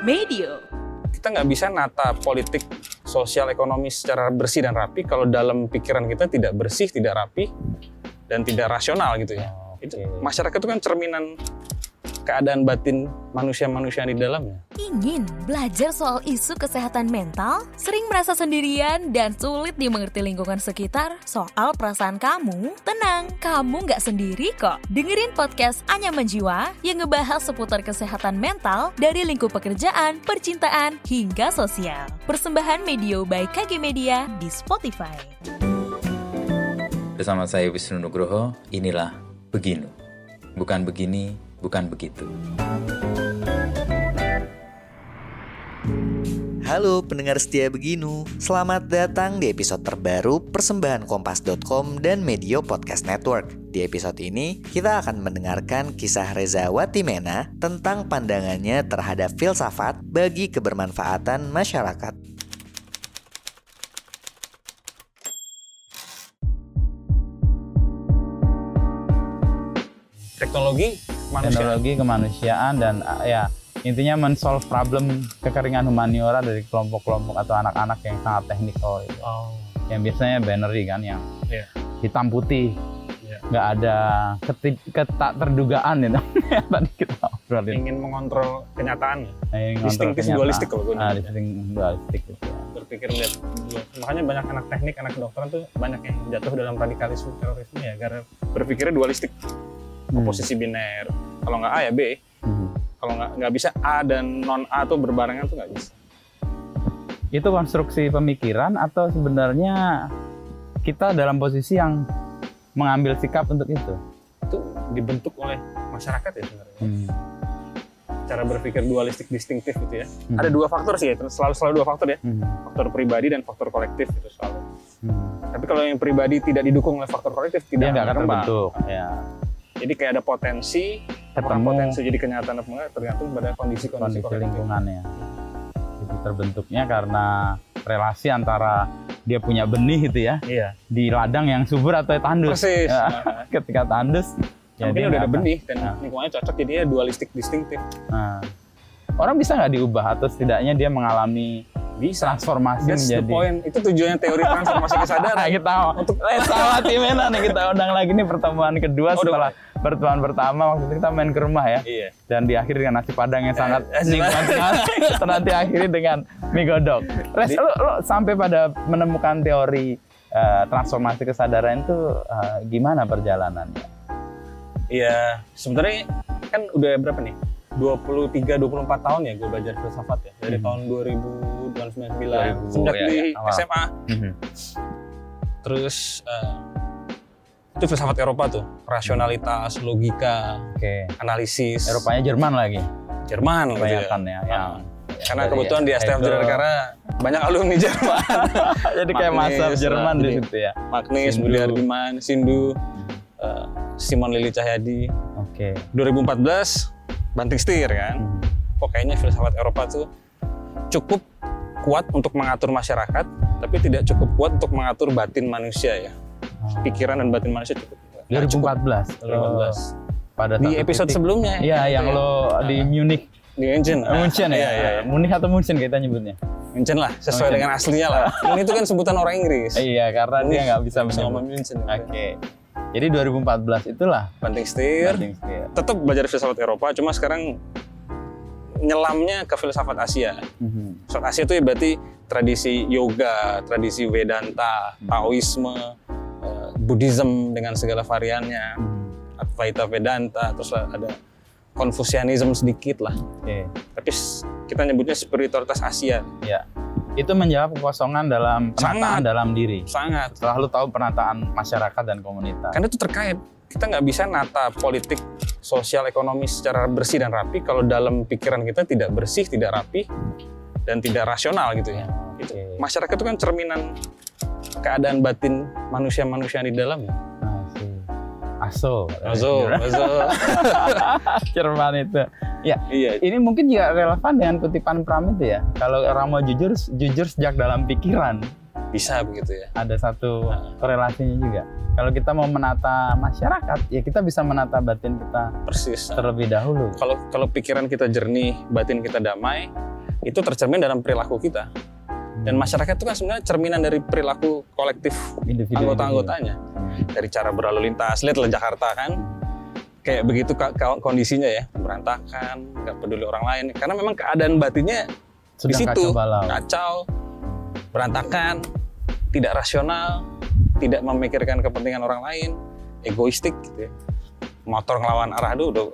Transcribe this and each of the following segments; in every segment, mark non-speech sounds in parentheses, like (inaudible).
Medio. Kita nggak bisa nata politik, sosial, ekonomi secara bersih dan rapi kalau dalam pikiran kita tidak bersih, tidak rapi, dan tidak rasional gitu ya. Oke. Itu masyarakat itu kan cerminan keadaan batin manusia-manusia di dalamnya. Ingin belajar soal isu kesehatan mental? Sering merasa sendirian dan sulit dimengerti lingkungan sekitar soal perasaan kamu? Tenang, kamu nggak sendiri kok. Dengerin podcast Anyaman Jiwa yang ngebahas seputar kesehatan mental dari lingkup pekerjaan, percintaan, hingga sosial. Persembahan Medio by KG Media di Spotify. Bersama saya Wisnu Nugroho, inilah Beginu. Bukan begini, bukan begitu. Halo pendengar setia Beginu, selamat datang di episode terbaru persembahan kompas.com dan Medio Podcast Network. Di episode ini, kita akan mendengarkan kisah Reza Watimena tentang pandangannya terhadap filsafat bagi kebermanfaatan masyarakat. Teknologi. Teknologi kemanusiaan dan uh, ya intinya men-solve problem kekeringan humaniora dari kelompok-kelompok atau anak-anak yang sangat teknikal itu. Oh. Yang biasanya binary kan yang Iya. hitam putih. Nggak ada keti- ketak terdugaan itu (laughs) yang tadi kita obrolin. Ingin mengontrol kenyataan. Distinctive kenyataan. dualistik kalau gue Ah, nyebutnya. distinctive dualistik gitu ya. Berpikir lihat dua. Makanya banyak anak teknik, anak kedokteran tuh banyak yang jatuh dalam radikalisme terorisme ya karena berpikirnya dualistik, Hmm. posisi biner. Kalau nggak A ya B. Hmm. Kalau nggak nggak bisa A dan non A tuh berbarengan tuh nggak bisa. Itu konstruksi pemikiran atau sebenarnya kita dalam posisi yang mengambil sikap untuk itu? Itu dibentuk oleh masyarakat ya sebenarnya. Hmm. Cara berpikir dualistik distinktif gitu ya. Hmm. Ada dua faktor sih ya, selalu selalu dua faktor ya. Hmm. Faktor pribadi dan faktor kolektif itu selalu. Hmm. Tapi kalau yang pribadi tidak didukung oleh faktor kolektif tidak nggak akan terbentuk. Ya. Jadi kayak ada potensi, Ketemu potensi jadi kenyataan apa enggak tergantung pada kondisi-kondisi lingkungannya. Jadi terbentuknya karena relasi antara dia punya benih itu ya Iya, di ladang yang subur atau tandus. persis. Ya, (laughs) ketika tandus, ya mungkin dia udah ada benih dan Nah. lingkungannya cocok jadinya dualistik distinktif. Nah, orang bisa nggak diubah atau setidaknya dia mengalami Bisa. transformasi That's the menjadi point. Itu tujuannya teori transformasi (laughs) kesadaran. Nah, kita untuk eh, sama Timena nih kita undang lagi nih pertemuan kedua Oh, udah setelah pertemuan pertama waktu itu kita main ke rumah ya Iya. dan diakhiri dengan nasi padang yang sangat eh, nikmat (laughs) setelah diakhiri dengan mie godok. Les, lo, lo sampai pada menemukan teori eh, transformasi kesadaran itu eh, gimana perjalanannya? Iya, sebenarnya kan udah berapa nih? 23 24 tahun ya gue belajar filsafat ya. Dari Hmm. tahun 2000 tahun 99 2000, sejak ya, di ya. SMA. Mhm. Terus eh, itu filsafat Eropa tuh, rasionalitas, logika, Oke. analisis. Eropanya Jerman lagi, Jerman gitu ya. kebanyakan ya. yang Karena dari kebetulan di STF. Jatinegara banyak alumni (laughs) Jerman. Jadi kayak masa Magnis, Jerman nah, di situ ya. Magnis, Sindu. Budi Hardiman, Sindu, eh, Simon Lili Cahyadi. Oke. 2014 banting setir kan. Mhm. Kok kayaknya filsafat Eropa tuh cukup kuat untuk mengatur masyarakat, tapi tidak cukup kuat untuk mengatur batin manusia ya. Pikiran dan batin manusia cukup. Cukup. 2014. lo 2014. pada Di episode titik- sebelumnya. Iya, yang ya. lo di Munich, di München. Eh, Munchen ya, Iya, iya, iya. Munich atau Munchen kita nyebutnya. München lah, sesuai München. dengan aslinya lah. (laughs) Ini itu kan sebutan orang Inggris. Iya, karena dia nggak bisa bisa ngomong. München. Oke. Jadi 2014 itulah Banting setir. banting setir. Tetap belajar filsafat Eropa, cuma sekarang nyelamnya ke filsafat Asia. Mhm. Filsafat Asia itu ya berarti tradisi yoga, tradisi Vedanta, Taoisme, eh, Buddhism dengan segala variannya, Mhm. Advaita Vedanta, terus ada Konfusianisme sedikit lah. Oke. Tapi kita nyebutnya spiritualitas Asia. Ya. Itu menjawab kekosongan dalam penataan Sangat. dalam diri. Sangat. Setelah lu tahu penataan masyarakat dan komunitas. Karena itu terkait. Kita nggak bisa nata politik, sosial, ekonomi secara bersih dan rapi kalau dalam pikiran kita tidak bersih, tidak rapi, dan tidak rasional gitu ya. Oke. Masyarakat itu kan cerminan keadaan batin manusia-manusia di dalamnya. Si Aso. Mazo, mazo. (laughs) Jerman itu. Ya, iya. ini mungkin juga relevan dengan kutipan Pram itu ya. Kalau orang mau jujur, jujur sejak dalam pikiran. bisa begitu ya. ada satu korelasinya juga. Kalau kita mau menata masyarakat, ya kita bisa menata batin kita Persis. terlebih dahulu. Kalau kalau pikiran kita jernih, batin kita damai, itu tercermin dalam perilaku kita. Dan masyarakat itu kan sebenarnya cerminan dari perilaku kolektif anggota-anggotanya. Dari cara berlalu lintas, lihatlah Jakarta kan, kayak begitu kondisinya ya, berantakan, nggak peduli orang lain. Karena memang keadaan batinnya di situ kacau balau. kacau, berantakan, tidak rasional, tidak memikirkan kepentingan orang lain, egoistik gitu ya. Motor ngelawan arah dulu, udah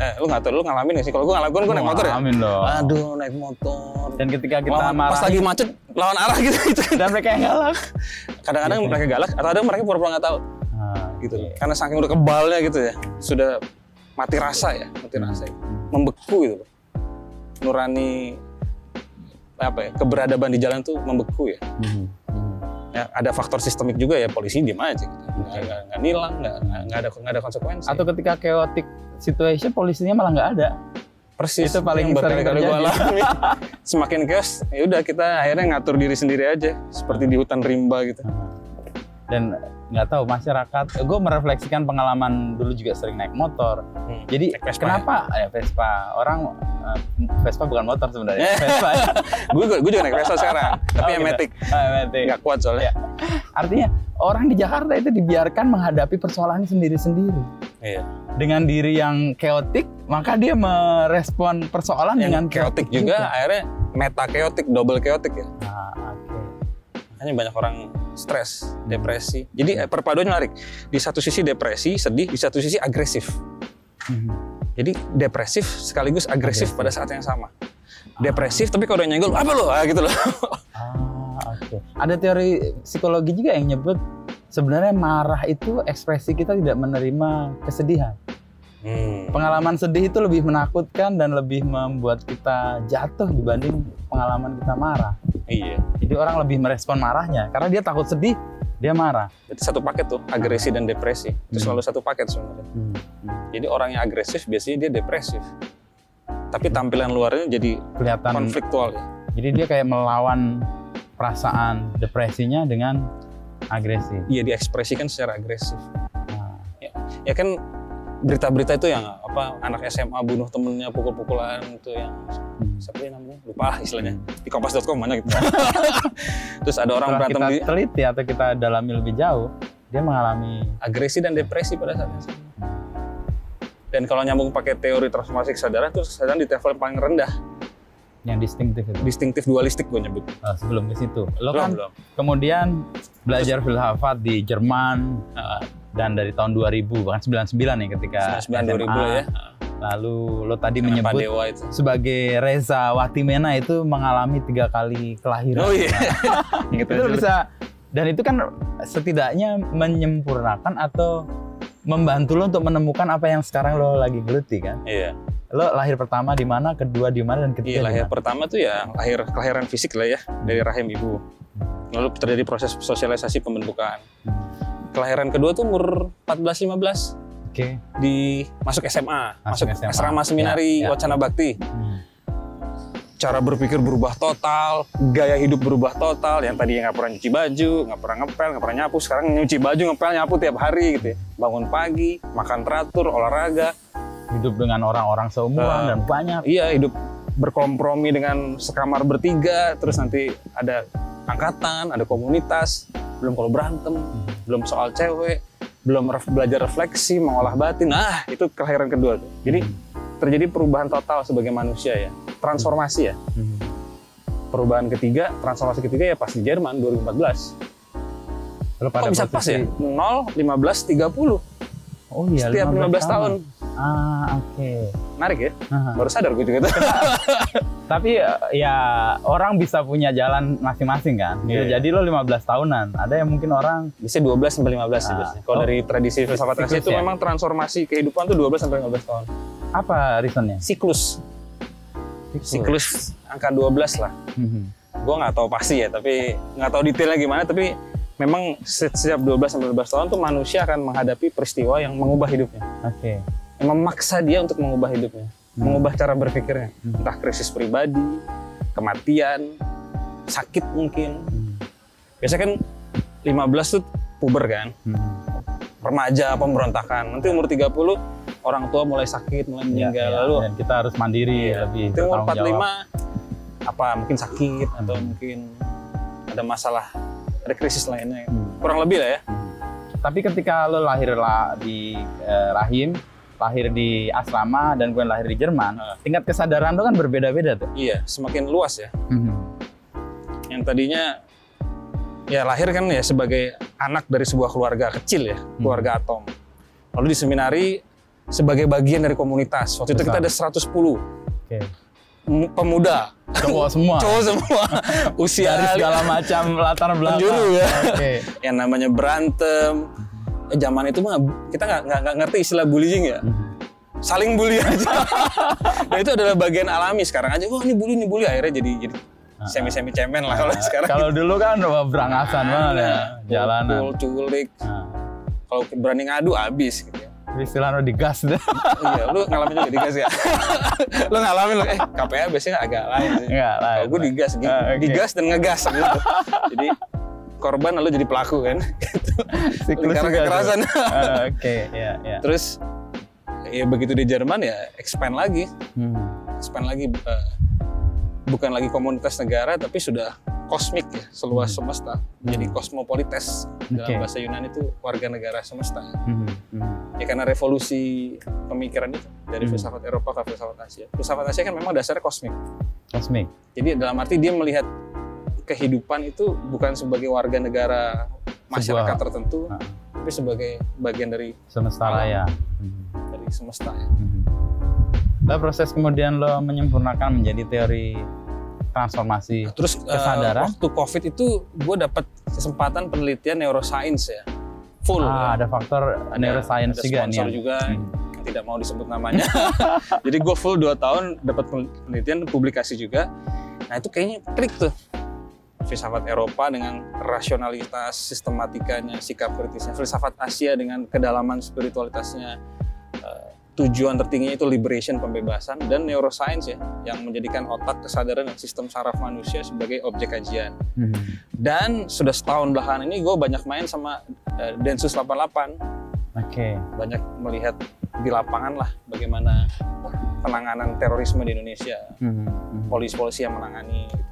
eh lu nggak tahu lu ngalamin nggak sih kalau gue ngalamin gue naik motor ya Amin dong. aduh naik motor Dan ketika kita Lawan- marah pas lagi macet lawan arah gitu, (laughs) gitu. dan mereka yang galak. kadang-kadang Gitu. mereka galak atau ada mereka pura-pura nggak tahu Nah, gitu iya. loh karena saking udah kebalnya gitu ya sudah mati rasa ya mati rasa ya. membeku gitu loh nurani apa ya keberadaban di jalan tuh membeku ya Mhm. Mhm. ya, ada faktor sistemik juga ya polisi diem aja gitu. nggak, nggak, nggak nilang nggak, nggak, nggak ada nggak ada konsekuensi Atau ketika chaotic situation polisinya malah nggak ada. persis itu paling yang sering berkali-kali gue alami (laughs) semakin chaos ya udah kita akhirnya ngatur diri sendiri aja seperti di hutan rimba gitu Dan nggak tahu masyarakat, gue merefleksikan pengalaman dulu juga sering naik motor. Hmm. Jadi Naik Vespa kenapa ya Vespa orang eh, Vespa bukan motor sebenarnya. Eh. (laughs) Vespa. gue gue juga naik Vespa sekarang (laughs) tapi Oh, yang gitu. matic nggak kuat soalnya Artinya orang di Jakarta itu dibiarkan menghadapi persoalannya sendiri-sendiri. Iya. Dengan diri yang chaotic, maka dia merespon persoalan dengan yang chaotic juga akhirnya meta chaotic double chaotic ya. Nah, oke. makanya banyak orang stres depresi. Jadi eh, perpaduannya menarik. Di satu sisi depresi sedih di satu sisi agresif. Mhm. jadi depresif sekaligus agresif Agresif. pada saat yang sama. Depresif tapi kalau udah nyenggol apa lo (laughs) ah, gitu loh. Ah, oke. Ada teori psikologi juga yang nyebut sebenarnya marah itu ekspresi kita tidak menerima kesedihan. Hmm. Pengalaman sedih itu lebih menakutkan dan lebih membuat kita jatuh dibanding pengalaman kita marah. iya Jadi orang lebih merespon marahnya karena dia takut sedih, dia marah. Jadi satu paket tuh agresi dan depresi itu Hmm. selalu satu paket sebenarnya jadi orang yang agresif biasanya dia depresif tapi tampilan luarnya jadi Kelihatan. konfliktual ya. Jadi dia kayak melawan perasaan depresinya dengan agresi. Iya diekspresikan secara agresif. Nah, Ya kan berita-berita itu yang apa anak SMA bunuh temennya pukul-pukulan itu yang hmm. siapa ya namanya lupa lah istilahnya di kompas.com banyak gitu. (laughs) Terus ada orang Setelah berantem kita di teliti atau kita dalami lebih jauh, dia mengalami agresi dan depresi pada saat yang sama. Dan kalau nyambung pakai teori transformasi kesadaran itu kesadaran di level paling rendah, yang distintif itu. distinktif dualistik gue nyebut. Oh, sebelum ke situ, lo Belum, kan belum. kemudian belajar filsafat di Jerman Nah, dan dari tahun 2000 bahkan 99 nih ketika 99 2000 SMA. ya. Lalu lo tadi Pak menyebut Dewa itu. sebagai Reza Watimena itu mengalami tiga kali kelahiran. Oh iya. (laughs) Ingat itu bisa dan itu kan setidaknya menyempurnakan atau membantu lo untuk menemukan apa yang sekarang lo lagi geluti kan. Iya. Lo lahir pertama di mana, kedua di mana dan Iya, ketiga di lahir mana. pertama tuh ya lahir kelahiran fisik lah ya dari rahim ibu. Lalu terjadi proses sosialisasi pembentukan. Kelahiran kedua tuh umur 14 15 Oke. di masuk SMA, Masuk masuk, SMA. asrama seminari Ya, ya. Wacana Bakti. Hmm. Cara berpikir berubah total, gaya hidup berubah total. Yang tadi nggak pernah nyuci baju, nggak pernah ngepel, nggak pernah nyapu, sekarang nyuci baju, ngepel, nyapu tiap hari gitu ya. Bangun pagi, makan teratur, olahraga, Hidup dengan orang-orang seumuran Eh, dan banyak. Iya hidup berkompromi dengan sekamar bertiga, terus nanti ada angkatan, ada komunitas, belum kalau berantem, belum soal cewek, belum ref- belajar refleksi, mengolah batin. Nah itu kelahiran kedua tuh. Jadi terjadi perubahan total sebagai manusia ya, transformasi ya. Hmm. Perubahan ketiga, transformasi ketiga ya pas di Jerman 2014. Lo Kok bisa pas ya? 0, 15, 30. Oh iya, Setiap 15 tahun. Ah, oke. Menarik ya? Aha. Baru sadar gue juga tuh. (laughs) Tapi eh, ya orang bisa punya jalan masing-masing kan. Bisa Iya, jadi lo 15 tahunan. Ada yang mungkin orang Biasanya 12 sampai 15 sih Ah. biasanya. Kalau Oh. dari tradisi filsafat Siklus Asia itu ya? memang transformasi kehidupan tuh 12 sampai 15 tahun. apa reasonnya? Siklus. Siklus angka 12 lah. Mhm. Gue nggak tahu pasti ya, tapi nggak tahu detailnya gimana. Tapi memang se- setiap 12 sampai 15 tahun tuh manusia akan menghadapi peristiwa yang mengubah hidupnya. Oke. Yang memaksa dia untuk mengubah hidupnya, Hmm. mengubah cara berpikirnya. Hmm. Entah krisis pribadi, kematian, sakit mungkin, Hmm. biasanya kan 15 tuh puber kan Hmm. remaja pemberontakan nanti umur 30 orang tua mulai sakit mulai Iya, meninggal iya. lalu dan kita harus mandiri Iya. lebih Itu umur bertanggung 45 jawab. apa mungkin sakit atau Hmm. mungkin ada masalah ada krisis lainnya Hmm. kurang lebih lah ya Tapi ketika lo lahir lah di eh, rahim, lahir di asrama dan gue lahir di Jerman, Ah. tingkat kesadaran lo kan berbeda-beda tuh. iya semakin luas ya Hmm. yang tadinya ya lahir kan ya sebagai anak dari sebuah keluarga kecil ya keluarga atom lalu di seminari sebagai bagian dari komunitas waktu itu kita Besar. ada 110 Oke. m- pemuda Cowok semua. (laughs) cowok semua (laughs) usia Dari segala (laughs) macam latar belakang. Penjuru ya. Oke. yang namanya berantem zaman itu mah kita nggak ngerti istilah bullying ya. Hmm. saling bully (laughs) aja. Dan itu adalah bagian alami sekarang aja. Wah ini bully ini bully. Akhirnya jadi jadi semi semi cemen lah kalau sekarang. Kalau dulu kan wah, berangasan banget ya, Nah, jalanan. pukul, culik. Nah, kalau berani ngadu habis gitu ya. Istilah lo digas. Deh. (laughs) iya lu ngalamin juga digas ya? Lu ngalamin lu eh KPA biasanya agak lain sih. Enggak lah. kalau gue digas gi- Ah, oke. digas dan ngegas gitu. Jadi korban lalu jadi pelaku kan (laughs) gitu. Siklus karena kekerasan Ah, (laughs) Oke, ya, ya. terus ya begitu di Jerman ya expand lagi Hmm. expand lagi eh, bukan lagi komunitas negara tapi sudah kosmik ya seluas semesta jadi kosmopolites Hmm. Oke. dalam bahasa Yunani itu warga negara semesta Hmm. Hmm. ya karena revolusi pemikiran itu dari Hmm. filsafat Eropa ke filsafat Asia filsafat Asia kan memang dasarnya kosmik Kosmik. jadi dalam arti dia melihat kehidupan itu bukan sebagai warga negara masyarakat Sebuah- tertentu Ah. tapi sebagai bagian dari Semesta raya. Hmm. dari semesta ya. Lalu proses kemudian lo menyempurnakan menjadi teori transformasi. Terus eh, Kesadaran? waktu COVID itu gue dapat kesempatan penelitian neuroscience ya, full. Ah, ya. ada faktor Ada- neuroscience ada juga nih. sponsor yang- juga Hmm. yang tidak mau disebut namanya. (laughs) Jadi gue full 2 tahun dapat penelitian publikasi juga. Nah itu kayaknya klik tuh filsafat Eropa dengan rasionalitas sistematikanya, sikap kritisnya, filsafat Asia dengan kedalaman spiritualitasnya, eh, tujuan tertingginya itu liberation pembebasan dan neuroscience ya yang menjadikan otak kesadaran dan sistem saraf manusia sebagai objek kajian. Mhm. Dan sudah setahun belakangan ini gue banyak main sama eh, Densus 88 Oke. banyak melihat di lapangan lah bagaimana penanganan terorisme di Indonesia, Mhm. Mhm. polisi-polisi yang menangani. Gitu.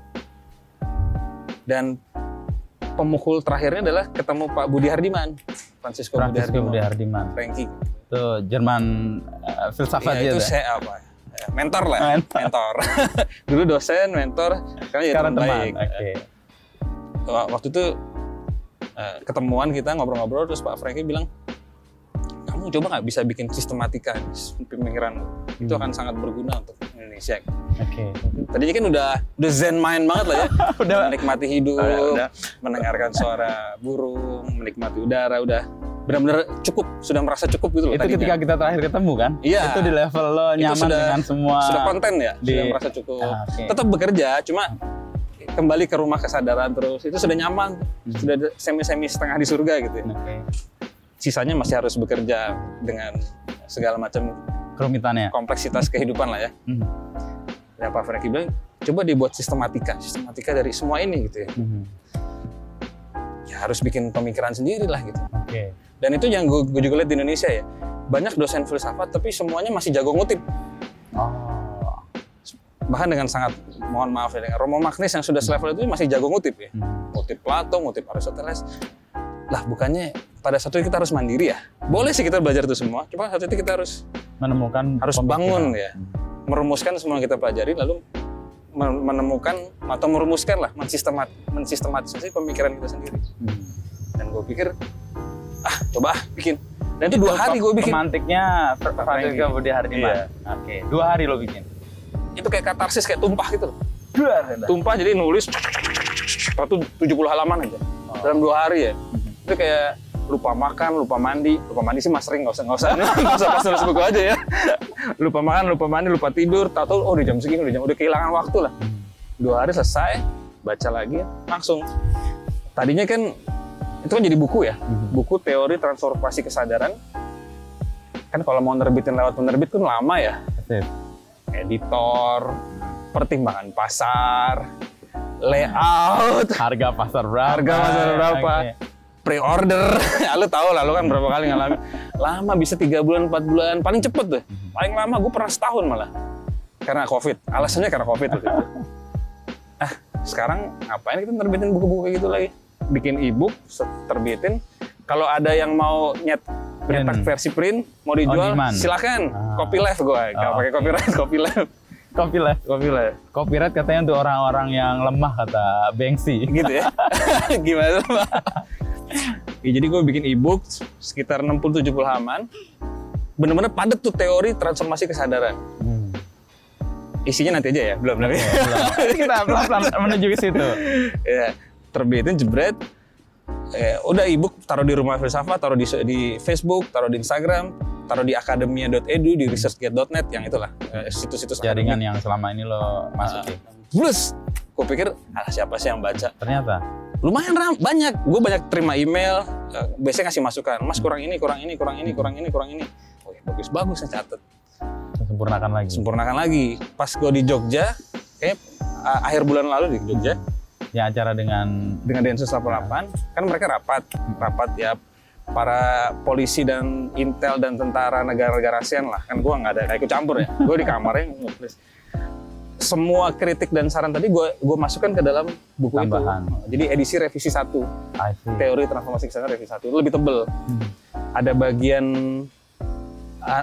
Dan pemukul terakhirnya adalah ketemu Pak Budi Hardiman, Francisco, Budi Francisco Budi Hardiman, Hardiman. Frankie. Itu Jerman uh, filsafat Iya, itu gitu. saya apa? ya, Mentor lah, Mentor. mentor. (laughs) Dulu dosen, mentor, sekarang jadi Sekarang teman teman. baik. Oke. Wa- Waktu itu eh, ketemuan kita ngobrol-ngobrol terus Pak Frankie bilang, kamu coba nggak bisa bikin sistematika pemikiran itu Hmm. akan sangat berguna untuk Indonesia. Oke. Tadinya kan udah udah zen mind banget lah ya, (laughs) Udah. menikmati hidup, Udah, udah. mendengarkan suara burung, menikmati udara, udah benar-benar cukup, sudah merasa cukup gitu loh. Itu tadinya. ketika kita terakhir ketemu kan? Iya. Itu di level lo Itu nyaman sudah- dengan semua. sudah konten ya, di- sudah merasa cukup. Ah, oke. Tetap bekerja, cuma kembali ke rumah kesadaran terus itu sudah nyaman, Hmm. sudah semi-semi setengah di surga gitu ya. Oke. Sisanya masih harus bekerja dengan segala macam Kerumitannya. kompleksitas kehidupan lah ya. Mhm. Dan Pak Franky bilang, coba dibuat sistematika, sistematika dari semua ini gitu ya. Mhm. Ya harus bikin pemikiran sendiri lah gitu. Oke. Dan itu yang gue, gue juga lihat di Indonesia ya. Banyak dosen filsafat tapi semuanya masih jago ngutip. Oh. Bahkan dengan sangat, mohon maaf ya, dengan Romo Magnis yang sudah selevel itu masih jago ngutip ya. Mhm. Ngutip Plato, ngutip Aristoteles. Lah bukannya pada satu kita harus mandiri ya? Boleh sih kita belajar itu semua, cuma satu titik kita harus Menemukan harus pemikiran. bangun ya. Merumuskan semua yang kita pelajari lalu men- menemukan atau merumuskan lah mensistemat mensistematisasi pemikiran kita sendiri. Mhm. Dan gue pikir ah coba ah bikin. Dan itu dua hari gue bikin. Pemantiknya Fr- Pak Francisco Franky. Budi Hardiman. Iya. Oke. Dua hari lo bikin. Itu kayak katarsis kayak tumpah gitu loh. Tumpah jadi nulis satu 70 halaman aja dalam dua hari ya. Itu kayak lupa makan, lupa mandi, lupa mandi sih mas sering nggak usah nggak usah (laughs) nggak usah pas nulis buku aja ya. (laughs) Lupa makan, lupa mandi, lupa tidur, tahu oh udah jam segini udah jam udah kehilangan waktu lah. Dua hari selesai, baca lagi langsung. Tadinya kan itu kan jadi buku ya, buku teori transformasi kesadaran. Kan kalau mau nerbitin lewat penerbit kan lama ya, Sip. editor, pertimbangan pasar, layout, Harga pasar berapa? harga pasar berapa, Oke. Pre-order. (laughs) lu tahu lah, lu kan berapa kali ngalamin. Lama bisa tiga bulan, empat bulan, paling cepet tuh. Paling lama gue pernah setahun malah. Karena COVID. Alasannya karena COVID waktu itu. (laughs) Ah, sekarang ngapain kita terbitin buku-buku kayak gitu lagi? Bikin e-book, terbitin. Kalau ada yang mau nyet nyetak versi print, mau dijual, silakan. Ah. Copy live gue, nggak Oh, pakai copyright, (laughs) copy Copyright. copy. Copyright katanya untuk orang-orang yang lemah kata Bengsi. gitu ya. Gimana Pak? Ya, jadi gue bikin e-book sekitar 60-70 halaman. Bener-bener padat tuh teori transformasi kesadaran. Hmm. Isinya nanti aja ya, belum (laughs) nanti. Kita pelan-pelan menuju ke situ. ya, terbitin jebret. Eh, udah e-book taruh di rumah filsafat, taruh di, di Facebook, taruh di Instagram, taruh di akademia.edu, di researchgate.net yang itulah eh, situs-situs Jaringan yang selama ini lo masuki. Plus, gue pikir ah siapa sih yang baca? Ternyata. lumayan ram banyak. Gue banyak terima email eh, biasanya ngasih masukan mas kurang ini kurang ini kurang ini kurang ini kurang ini. Oh ya, bagus bagus saya catet Sempurnakan lagi. sempurnakan lagi. Pas gue di Jogja kayak ah, akhir bulan lalu di Jogja. Ya acara dengan dengan Densus 88 kan mereka rapat rapat ya para polisi dan intel dan tentara negara-negara ASEAN lah. Kan gue nggak ada nggak ikut campur ya. Gue di kamarnya nulis semua kritik dan saran tadi gue gue masukkan ke dalam buku Tambahan. itu jadi edisi revisi satu. Teori transformasi kesadaran revisi satu. Lebih tebel. Hmm. ada bagian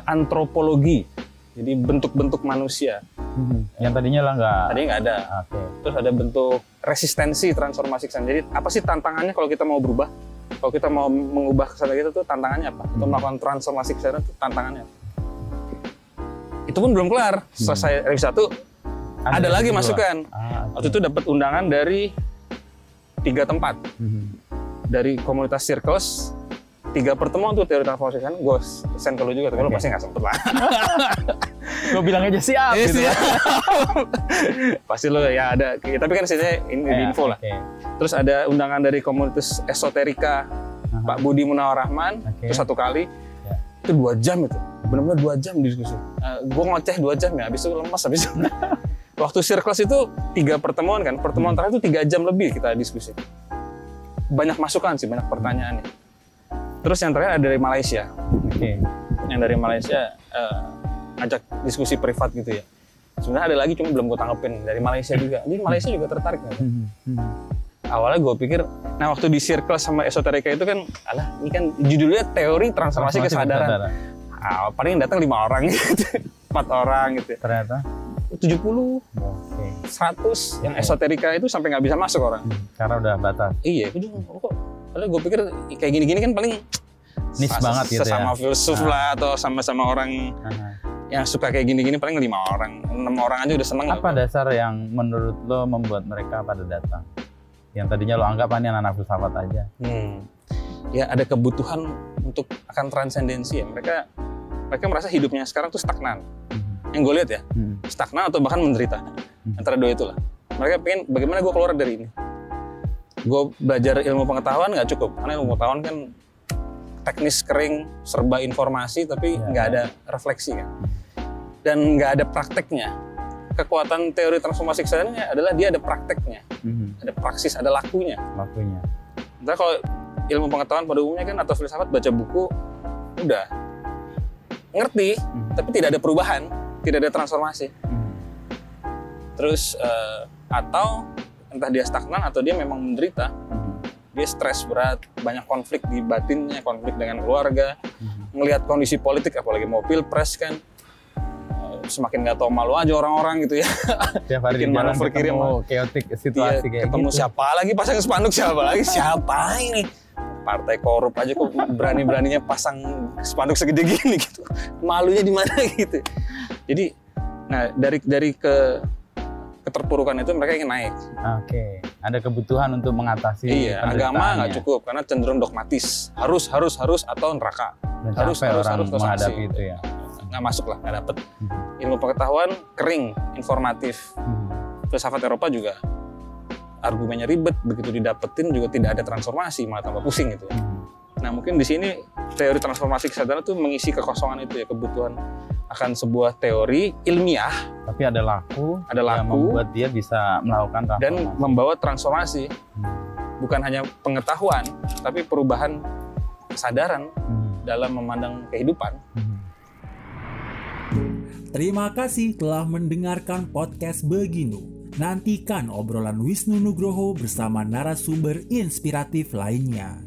antropologi. Jadi bentuk-bentuk manusia. Hmm. Yang tadinya lah nggak. tadi nggak ada. Oke. terus ada bentuk resistensi transformasi kesadaran jadi apa sih tantangannya kalau kita mau berubah? Kalau kita mau mengubah kesadaran kita tuh tantangannya apa? Untuk melakukan transformasi kesadaran itu tantangannya apa? itu pun belum kelar. Selesai revisi satu ada, lagi kedua. masukan Ah, waktu itu dapat undangan dari tiga tempat Hmm. dari komunitas Circles tiga pertemuan tuh teori transformasi kan gue send ke lu juga tapi lu Oke. pasti nggak sempet lah (laughs) Gue bilang aja siap. Yes, gitu. ya. (laughs) pasti lu ya ada tapi kan sini ini di Ya, info lah terus ada undangan dari komunitas esoterika Pak Budi Munawar Rahman Oke. itu satu kali Ya. itu dua jam itu benar-benar dua jam diskusi gue ngoceh dua jam ya habis itu lemas habis itu (laughs) waktu Circles itu tiga pertemuan kan. Pertemuan terakhir itu tiga jam lebih kita diskusi. Banyak masukan sih banyak pertanyaannya. Terus yang terakhir ada dari Malaysia. Oke. yang dari Malaysia eh, ngajak diskusi privat gitu ya. Sebenarnya ada lagi cuma belum gue tanggepin. Dari Malaysia juga. Jadi Malaysia juga tertarik? Hmm. Hmm. awalnya gue pikir nah waktu di circle sama esoterika itu kan alah ini kan judulnya teori transformasi, kesadaran. ah, paling datang lima orang gitu. (laughs) Empat orang gitu Ternyata. 70 Oke. 100 yang esoterika itu sampai nggak bisa masuk orang Hmm. Karena udah batas. iya juga kok padahal gue pikir kayak gini-gini kan paling ses- banget gitu ya. sesama filsuf Ah. lah atau sama-sama orang Aha. yang suka kayak gini-gini paling lima orang enam orang aja udah seneng Apa dasar yang menurut lo membuat mereka pada datang? Yang tadinya lo anggap "Ah, ini anak filsafat aja. Hmm. Ya ada kebutuhan untuk akan transendensi ya. Mereka mereka merasa hidupnya sekarang tuh stagnan. Hmm. Yang gue lihat ya, Hmm. stagnan atau bahkan menderita. Antara dua itulah. Mereka pengen bagaimana gue keluar dari ini. Gue belajar ilmu pengetahuan nggak cukup, karena ilmu pengetahuan kan teknis kering, serba informasi, tapi Ya. nggak ada refleksi kan. Dan nggak ada prakteknya. Kekuatan teori transformasi kesadarannya adalah dia ada prakteknya, Hmm. ada praksis, ada lakunya. Waktunya. Ntar kalau ilmu pengetahuan pada umumnya kan atau filsafat baca buku udah ngerti, Hmm. tapi tidak ada perubahan, tidak ada transformasi. Terus eh, atau entah dia stagnan atau dia memang menderita, dia stres berat, banyak konflik di batinnya, konflik dengan keluarga, ngelihat kondisi politik apalagi mau pilpres kan eh, semakin nggak tahu malu aja orang-orang gitu ya. (laughs) Tiap hari Bikin di jalan manuver kirim, ketemu chaotic situasi kayak ketemu gitu. siapa lagi pasang spanduk siapa lagi siapa ini partai korup aja kok berani beraninya pasang spanduk segede gini gitu malunya di mana (laughs) gitu jadi nah dari dari ke keterpurukan itu mereka ingin naik Oke. Ada kebutuhan untuk mengatasi iya agama nggak cukup karena cenderung dogmatis harus harus harus atau neraka Dan Harus, harus, orang harus, menghadapi itu ya. nggak masuk lah nggak dapet Hmm. ilmu pengetahuan kering informatif Hmm. filsafat Eropa juga argumennya ribet begitu didapetin juga tidak ada transformasi malah tambah pusing gitu ya. Hmm. Nah mungkin di sini teori transformasi kesadaran itu mengisi kekosongan itu ya kebutuhan akan sebuah teori ilmiah Tapi ada laku, Ada yang laku. membuat dia bisa melakukan dan transformasi. membawa transformasi. Hmm. Bukan hanya pengetahuan, tapi perubahan kesadaran Hmm. dalam memandang kehidupan. Hmm. Terima kasih telah mendengarkan podcast Beginu. Nantikan obrolan Wisnu Nugroho bersama narasumber inspiratif lainnya.